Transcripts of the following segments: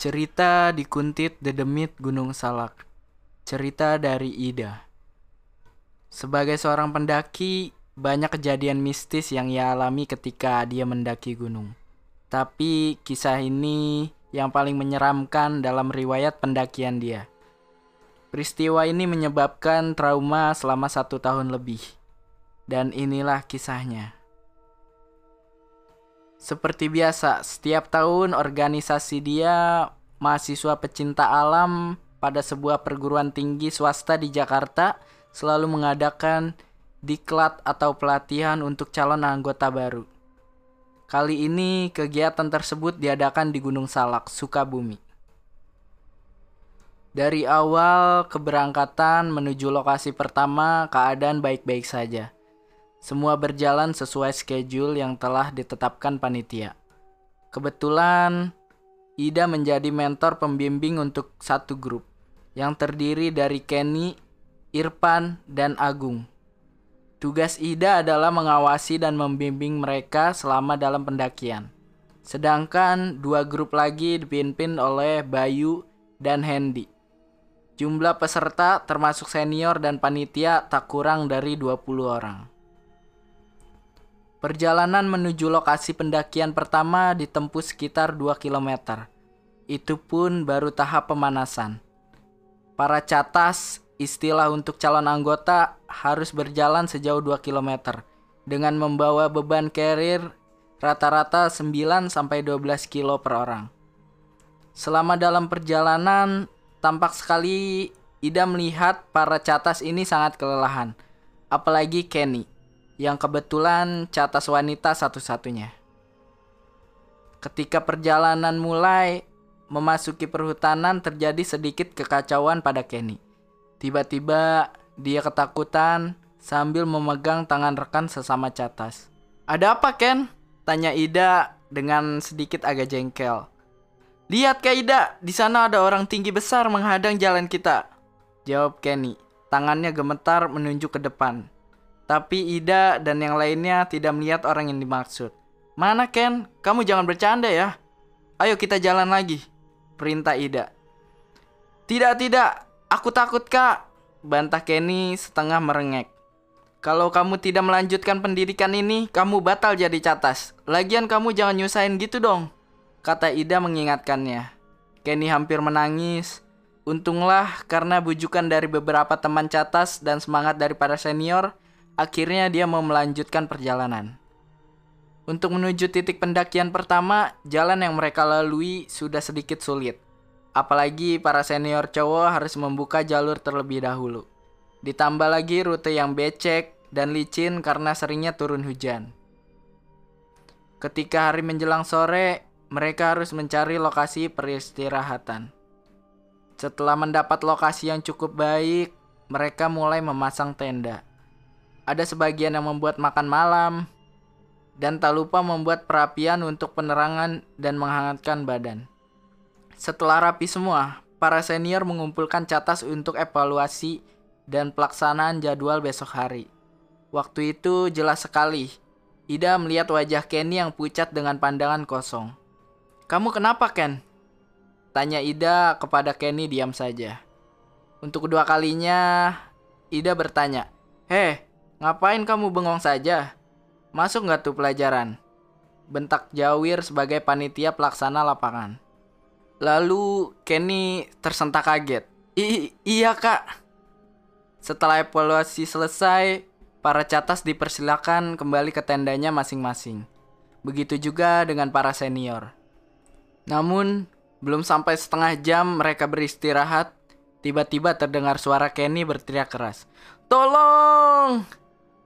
Cerita di Kuntit Dedemit Gunung Salak. Cerita dari Ida. Sebagai seorang pendaki, banyak kejadian mistis yang ia alami ketika dia mendaki gunung. Tapi kisah ini yang paling menyeramkan dalam riwayat pendakian dia. Peristiwa ini menyebabkan trauma selama satu tahun lebih. Dan inilah kisahnya. Seperti biasa, setiap tahun organisasi dia mahasiswa pecinta alam pada sebuah perguruan tinggi swasta di Jakarta selalu mengadakan diklat atau pelatihan untuk calon anggota baru. Kali ini kegiatan tersebut diadakan di Gunung Salak, Sukabumi. Dari awal keberangkatan menuju lokasi pertama, keadaan baik-baik saja. Semua berjalan sesuai schedule yang telah ditetapkan panitia. Kebetulan, Ida menjadi mentor pembimbing untuk satu grup yang terdiri dari Kenny, Irfan, dan Agung. Tugas Ida adalah mengawasi dan membimbing mereka selama dalam pendakian. Sedangkan dua grup lagi dipimpin oleh Bayu dan Hendy. Jumlah peserta termasuk senior dan panitia tak kurang dari 20 orang. Perjalanan menuju lokasi pendakian pertama ditempuh sekitar 2 km. Itu pun baru tahap pemanasan. Para catas, istilah untuk calon anggota, harus berjalan sejauh 2 km dengan membawa beban carrier rata-rata 9 sampai 12 kilo per orang. Selama dalam perjalanan, Tampak sekali Ida melihat para catas ini sangat kelelahan. Apalagi Kenny, yang kebetulan catas wanita satu-satunya. Ketika perjalanan mulai memasuki perhutanan terjadi sedikit kekacauan pada Kenny. Tiba-tiba dia ketakutan sambil memegang tangan rekan sesama catas. Ada apa Ken? Tanya Ida dengan sedikit agak jengkel. Lihat Kak Ida, di sana ada orang tinggi besar menghadang jalan kita. Jawab Kenny. Tangannya gemetar menunjuk ke depan. Tapi Ida dan yang lainnya tidak melihat orang yang dimaksud. Mana Ken? Kamu jangan bercanda ya. Ayo kita jalan lagi. Perintah Ida. Tidak, tidak. Aku takut kak. Bantah Kenny setengah merengek. Kalau kamu tidak melanjutkan pendidikan ini, kamu batal jadi catas. Lagian kamu jangan nyusahin gitu dong kata Ida mengingatkannya. Kenny hampir menangis. Untunglah karena bujukan dari beberapa teman catas dan semangat dari para senior, akhirnya dia mau melanjutkan perjalanan. Untuk menuju titik pendakian pertama, jalan yang mereka lalui sudah sedikit sulit. Apalagi para senior cowok harus membuka jalur terlebih dahulu. Ditambah lagi rute yang becek dan licin karena seringnya turun hujan. Ketika hari menjelang sore, mereka harus mencari lokasi peristirahatan. Setelah mendapat lokasi yang cukup baik, mereka mulai memasang tenda. Ada sebagian yang membuat makan malam, dan tak lupa membuat perapian untuk penerangan dan menghangatkan badan. Setelah rapi semua, para senior mengumpulkan catas untuk evaluasi dan pelaksanaan jadwal besok hari. Waktu itu jelas sekali, Ida melihat wajah Kenny yang pucat dengan pandangan kosong. Kamu kenapa, Ken? Tanya Ida kepada Kenny diam saja. Untuk kedua kalinya, Ida bertanya, Heh, ngapain kamu bengong saja? Masuk nggak tuh pelajaran? Bentak Jawir sebagai panitia pelaksana lapangan. Lalu Kenny tersentak kaget. I iya kak. Setelah evaluasi selesai, para catas dipersilakan kembali ke tendanya masing-masing. Begitu juga dengan para senior. Namun, belum sampai setengah jam mereka beristirahat, tiba-tiba terdengar suara Kenny berteriak keras. Tolong!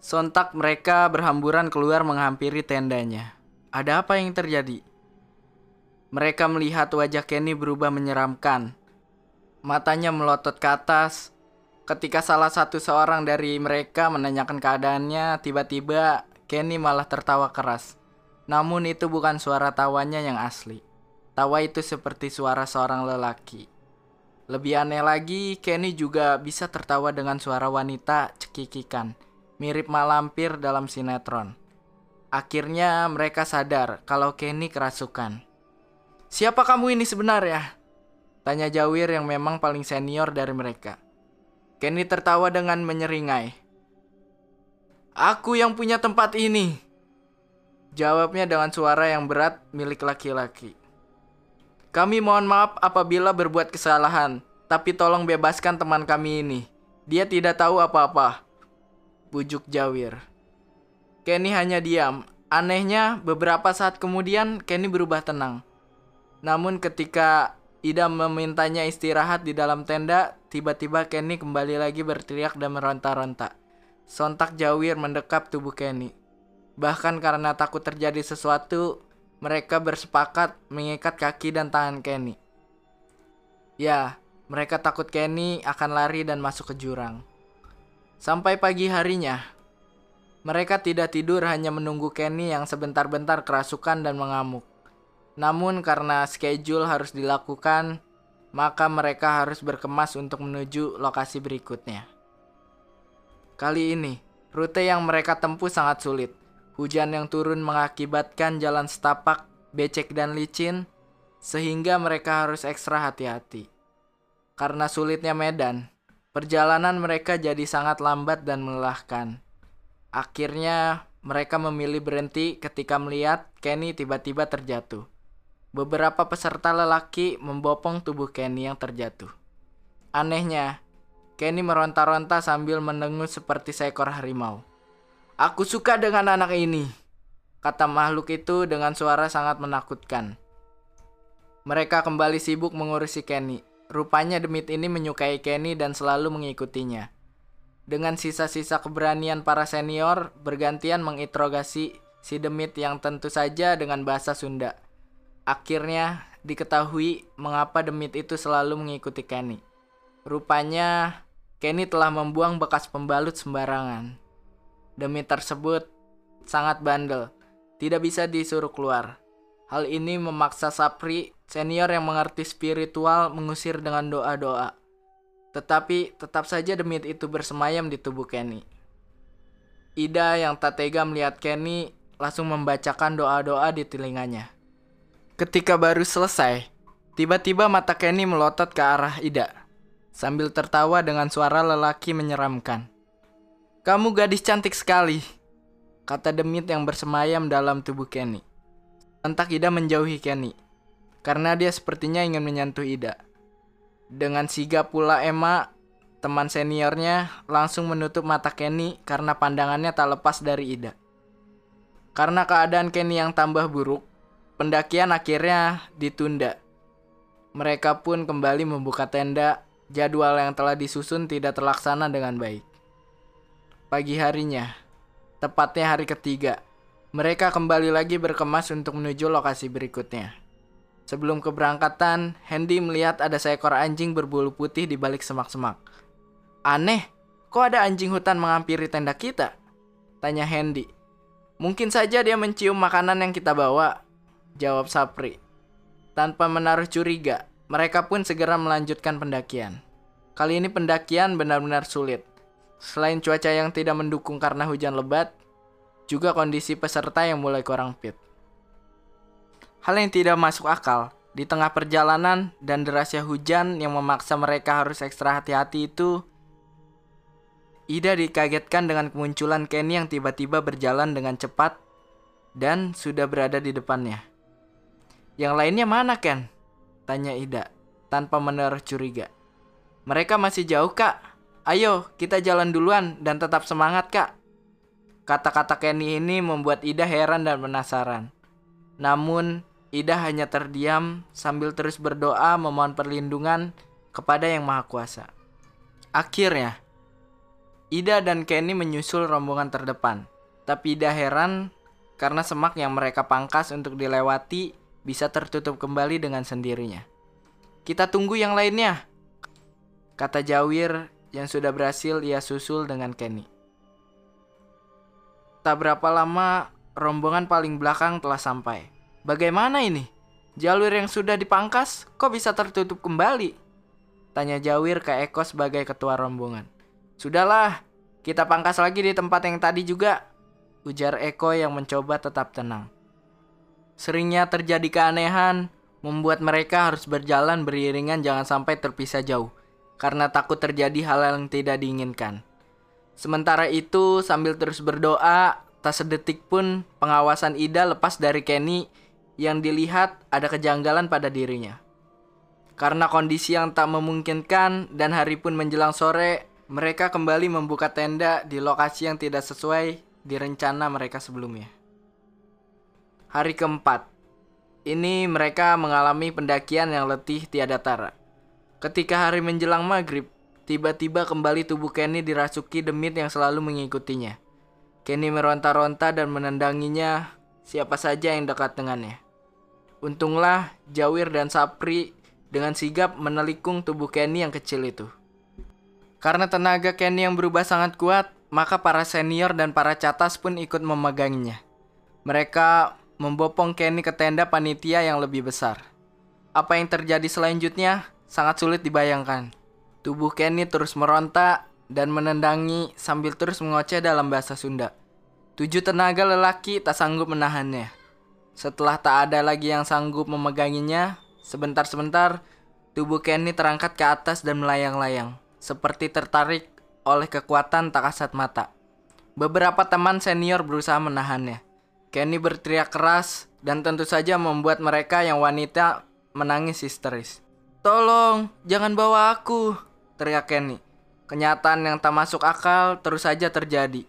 Sontak mereka berhamburan keluar menghampiri tendanya. Ada apa yang terjadi? Mereka melihat wajah Kenny berubah menyeramkan. Matanya melotot ke atas. Ketika salah satu seorang dari mereka menanyakan keadaannya, tiba-tiba Kenny malah tertawa keras. Namun itu bukan suara tawanya yang asli. Tawa itu seperti suara seorang lelaki. Lebih aneh lagi, Kenny juga bisa tertawa dengan suara wanita cekikikan, mirip malampir dalam sinetron. Akhirnya mereka sadar kalau Kenny kerasukan. Siapa kamu ini sebenarnya? Tanya Jawir yang memang paling senior dari mereka. Kenny tertawa dengan menyeringai. Aku yang punya tempat ini. Jawabnya dengan suara yang berat milik laki-laki. Kami mohon maaf apabila berbuat kesalahan, tapi tolong bebaskan teman kami ini. Dia tidak tahu apa-apa. Bujuk Jawir. Kenny hanya diam. Anehnya, beberapa saat kemudian Kenny berubah tenang. Namun ketika Ida memintanya istirahat di dalam tenda, tiba-tiba Kenny kembali lagi berteriak dan meronta-ronta. Sontak Jawir mendekap tubuh Kenny. Bahkan karena takut terjadi sesuatu, mereka bersepakat mengikat kaki dan tangan Kenny. Ya, mereka takut Kenny akan lari dan masuk ke jurang. Sampai pagi harinya, mereka tidak tidur hanya menunggu Kenny yang sebentar-bentar kerasukan dan mengamuk. Namun karena schedule harus dilakukan, maka mereka harus berkemas untuk menuju lokasi berikutnya. Kali ini, rute yang mereka tempuh sangat sulit. Hujan yang turun mengakibatkan jalan setapak, becek dan licin, sehingga mereka harus ekstra hati-hati. Karena sulitnya medan, perjalanan mereka jadi sangat lambat dan melelahkan. Akhirnya, mereka memilih berhenti ketika melihat Kenny tiba-tiba terjatuh. Beberapa peserta lelaki membopong tubuh Kenny yang terjatuh. Anehnya, Kenny meronta-ronta sambil mendengus seperti seekor harimau. Aku suka dengan anak ini, kata makhluk itu dengan suara sangat menakutkan. Mereka kembali sibuk mengurusi Kenny. Rupanya demit ini menyukai Kenny dan selalu mengikutinya. Dengan sisa-sisa keberanian para senior, bergantian menginterogasi si demit yang tentu saja dengan bahasa Sunda. Akhirnya diketahui mengapa demit itu selalu mengikuti Kenny. Rupanya Kenny telah membuang bekas pembalut sembarangan. Demi tersebut sangat bandel, tidak bisa disuruh keluar. Hal ini memaksa Sapri, senior yang mengerti spiritual, mengusir dengan doa-doa. Tetapi tetap saja demit itu bersemayam di tubuh Kenny. Ida yang tak tega melihat Kenny langsung membacakan doa-doa di telinganya. Ketika baru selesai, tiba-tiba mata Kenny melotot ke arah Ida, sambil tertawa dengan suara lelaki menyeramkan. Kamu gadis cantik sekali, kata demit yang bersemayam dalam tubuh Kenny. Entah Ida menjauhi Kenny, karena dia sepertinya ingin menyentuh Ida. Dengan sigap pula Emma, teman seniornya, langsung menutup mata Kenny karena pandangannya tak lepas dari Ida. Karena keadaan Kenny yang tambah buruk, pendakian akhirnya ditunda. Mereka pun kembali membuka tenda, jadwal yang telah disusun tidak terlaksana dengan baik. Pagi harinya, tepatnya hari ketiga, mereka kembali lagi berkemas untuk menuju lokasi berikutnya. Sebelum keberangkatan, Hendy melihat ada seekor anjing berbulu putih di balik semak-semak. Aneh, kok ada anjing hutan menghampiri tenda kita? Tanya Hendy. Mungkin saja dia mencium makanan yang kita bawa, jawab Sapri. Tanpa menaruh curiga, mereka pun segera melanjutkan pendakian. Kali ini pendakian benar-benar sulit. Selain cuaca yang tidak mendukung karena hujan lebat, juga kondisi peserta yang mulai kurang fit. Hal yang tidak masuk akal, di tengah perjalanan dan derasnya hujan yang memaksa mereka harus ekstra hati-hati itu, Ida dikagetkan dengan kemunculan Kenny yang tiba-tiba berjalan dengan cepat dan sudah berada di depannya. Yang lainnya mana Ken? Tanya Ida tanpa menaruh curiga. Mereka masih jauh kak, Ayo, kita jalan duluan dan tetap semangat, Kak. Kata-kata Kenny ini membuat Ida heran dan penasaran. Namun, Ida hanya terdiam sambil terus berdoa memohon perlindungan kepada Yang Maha Kuasa. Akhirnya, Ida dan Kenny menyusul rombongan terdepan. Tapi Ida heran karena semak yang mereka pangkas untuk dilewati bisa tertutup kembali dengan sendirinya. Kita tunggu yang lainnya, kata Jawir yang sudah berhasil ia susul dengan Kenny. Tak berapa lama, rombongan paling belakang telah sampai. Bagaimana ini? Jalur yang sudah dipangkas kok bisa tertutup kembali? Tanya Jawir ke Eko sebagai ketua rombongan. Sudahlah, kita pangkas lagi di tempat yang tadi juga. Ujar Eko yang mencoba tetap tenang. Seringnya terjadi keanehan, membuat mereka harus berjalan beriringan jangan sampai terpisah jauh, karena takut terjadi hal yang tidak diinginkan. Sementara itu, sambil terus berdoa, tak sedetik pun pengawasan Ida lepas dari Kenny yang dilihat ada kejanggalan pada dirinya. Karena kondisi yang tak memungkinkan dan hari pun menjelang sore, mereka kembali membuka tenda di lokasi yang tidak sesuai di rencana mereka sebelumnya. Hari keempat, ini mereka mengalami pendakian yang letih tiada tara. Ketika hari menjelang maghrib, tiba-tiba kembali tubuh Kenny dirasuki demit yang selalu mengikutinya. Kenny meronta-ronta dan menendanginya siapa saja yang dekat dengannya. Untunglah Jawir dan Sapri dengan sigap menelikung tubuh Kenny yang kecil itu. Karena tenaga Kenny yang berubah sangat kuat, maka para senior dan para catas pun ikut memeganginya. Mereka membopong Kenny ke tenda panitia yang lebih besar. Apa yang terjadi selanjutnya sangat sulit dibayangkan. Tubuh Kenny terus meronta dan menendangi sambil terus mengoceh dalam bahasa Sunda. Tujuh tenaga lelaki tak sanggup menahannya. Setelah tak ada lagi yang sanggup memeganginya, sebentar-sebentar tubuh Kenny terangkat ke atas dan melayang-layang, seperti tertarik oleh kekuatan tak kasat mata. Beberapa teman senior berusaha menahannya. Kenny berteriak keras dan tentu saja membuat mereka yang wanita menangis histeris. Tolong, jangan bawa aku, teriak Kenny. Kenyataan yang tak masuk akal terus saja terjadi.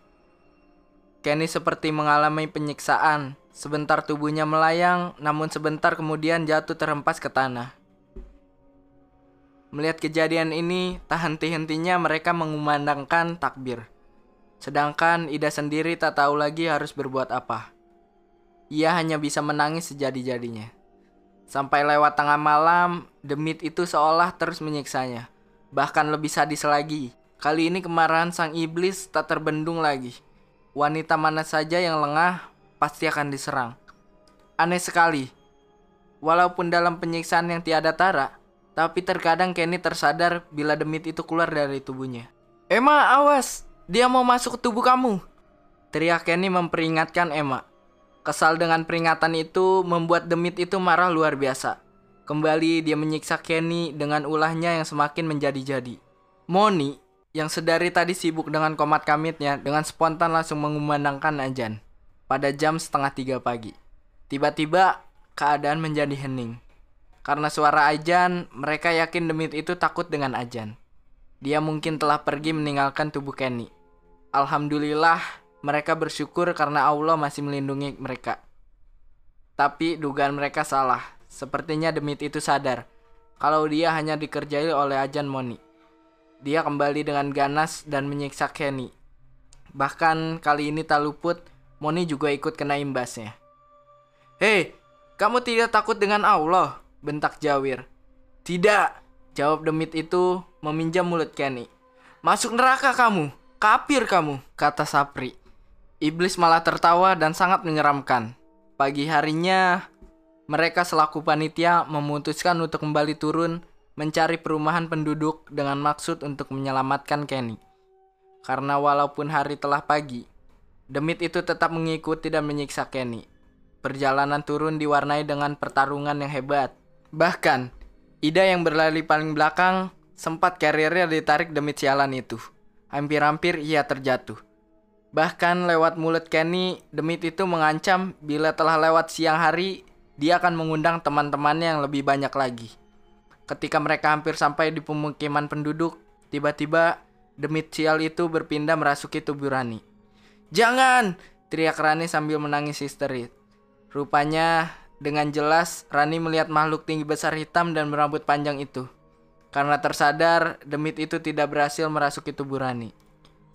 Kenny seperti mengalami penyiksaan Sebentar tubuhnya melayang, namun sebentar kemudian jatuh terhempas ke tanah. Melihat kejadian ini, tak henti-hentinya mereka mengumandangkan takbir. Sedangkan Ida sendiri tak tahu lagi harus berbuat apa. Ia hanya bisa menangis sejadi-jadinya. Sampai lewat tengah malam, demit itu seolah terus menyiksanya. Bahkan lebih sadis lagi. Kali ini kemarahan sang iblis tak terbendung lagi. Wanita mana saja yang lengah pasti akan diserang. Aneh sekali. Walaupun dalam penyiksaan yang tiada tara, tapi terkadang Kenny tersadar bila demit itu keluar dari tubuhnya. Emma, awas! Dia mau masuk ke tubuh kamu! Teriak Kenny memperingatkan Emma. Kesal dengan peringatan itu membuat demit itu marah luar biasa. Kembali dia menyiksa Kenny dengan ulahnya yang semakin menjadi-jadi. Moni, yang sedari tadi sibuk dengan komat kamitnya, dengan spontan langsung mengumandangkan ajan pada jam setengah tiga pagi. Tiba-tiba keadaan menjadi hening. Karena suara ajan, mereka yakin demit itu takut dengan ajan. Dia mungkin telah pergi meninggalkan tubuh Kenny. Alhamdulillah, mereka bersyukur karena Allah masih melindungi mereka. Tapi dugaan mereka salah. Sepertinya demit itu sadar kalau dia hanya dikerjai oleh ajan Moni. Dia kembali dengan ganas dan menyiksa Kenny. Bahkan kali ini tak luput Moni juga ikut kena imbasnya. Hei, kamu tidak takut dengan Allah? Bentak Jawir. Tidak, jawab demit itu meminjam mulut Kenny. Masuk neraka kamu, kapir kamu, kata Sapri. Iblis malah tertawa dan sangat menyeramkan. Pagi harinya, mereka selaku panitia memutuskan untuk kembali turun mencari perumahan penduduk dengan maksud untuk menyelamatkan Kenny. Karena walaupun hari telah pagi, Demit itu tetap mengikuti dan menyiksa Kenny. Perjalanan turun diwarnai dengan pertarungan yang hebat. Bahkan, Ida yang berlari paling belakang sempat karirnya ditarik demit sialan itu. Hampir-hampir ia terjatuh. Bahkan lewat mulut Kenny, demit itu mengancam bila telah lewat siang hari, dia akan mengundang teman-temannya yang lebih banyak lagi. Ketika mereka hampir sampai di pemukiman penduduk, tiba-tiba demit sial itu berpindah merasuki tubuh Rani. Jangan! Teriak Rani sambil menangis histeris. Rupanya dengan jelas Rani melihat makhluk tinggi besar hitam dan berambut panjang itu. Karena tersadar, demit itu tidak berhasil merasuki tubuh Rani.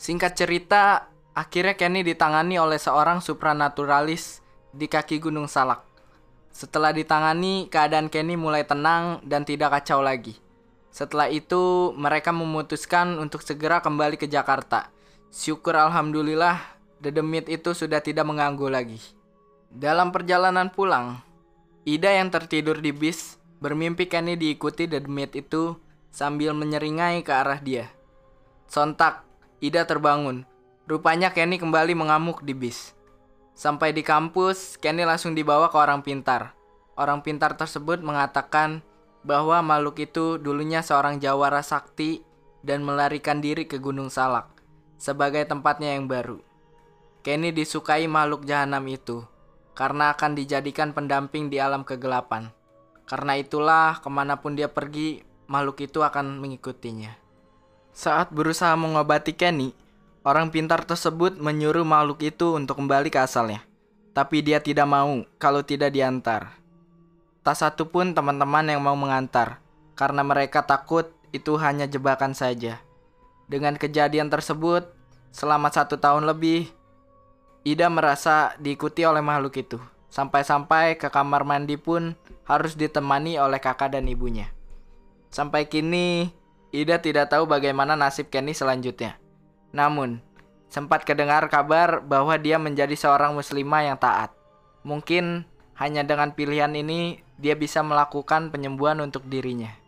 Singkat cerita, akhirnya Kenny ditangani oleh seorang supranaturalis di kaki Gunung Salak. Setelah ditangani, keadaan Kenny mulai tenang dan tidak kacau lagi. Setelah itu, mereka memutuskan untuk segera kembali ke Jakarta. Syukur alhamdulillah Dedemit itu sudah tidak mengganggu lagi. Dalam perjalanan pulang, Ida yang tertidur di bis bermimpi Kenny diikuti Dedemit itu sambil menyeringai ke arah dia. Sontak, Ida terbangun. Rupanya Kenny kembali mengamuk di bis. Sampai di kampus, Kenny langsung dibawa ke orang pintar. Orang pintar tersebut mengatakan bahwa makhluk itu dulunya seorang jawara sakti dan melarikan diri ke Gunung Salak sebagai tempatnya yang baru. Kenny disukai makhluk jahanam itu karena akan dijadikan pendamping di alam kegelapan. Karena itulah ke mana pun dia pergi, makhluk itu akan mengikutinya. Saat berusaha mengobati Kenny, orang pintar tersebut menyuruh makhluk itu untuk kembali ke asalnya. Tapi dia tidak mau kalau tidak diantar. Tak satu pun teman-teman yang mau mengantar, karena mereka takut itu hanya jebakan saja. Dengan kejadian tersebut, selama satu tahun lebih, Ida merasa diikuti oleh makhluk itu. Sampai-sampai ke kamar mandi pun harus ditemani oleh kakak dan ibunya. Sampai kini, Ida tidak tahu bagaimana nasib Kenny selanjutnya. Namun, sempat kedengar kabar bahwa dia menjadi seorang muslimah yang taat. Mungkin hanya dengan pilihan ini dia bisa melakukan penyembuhan untuk dirinya.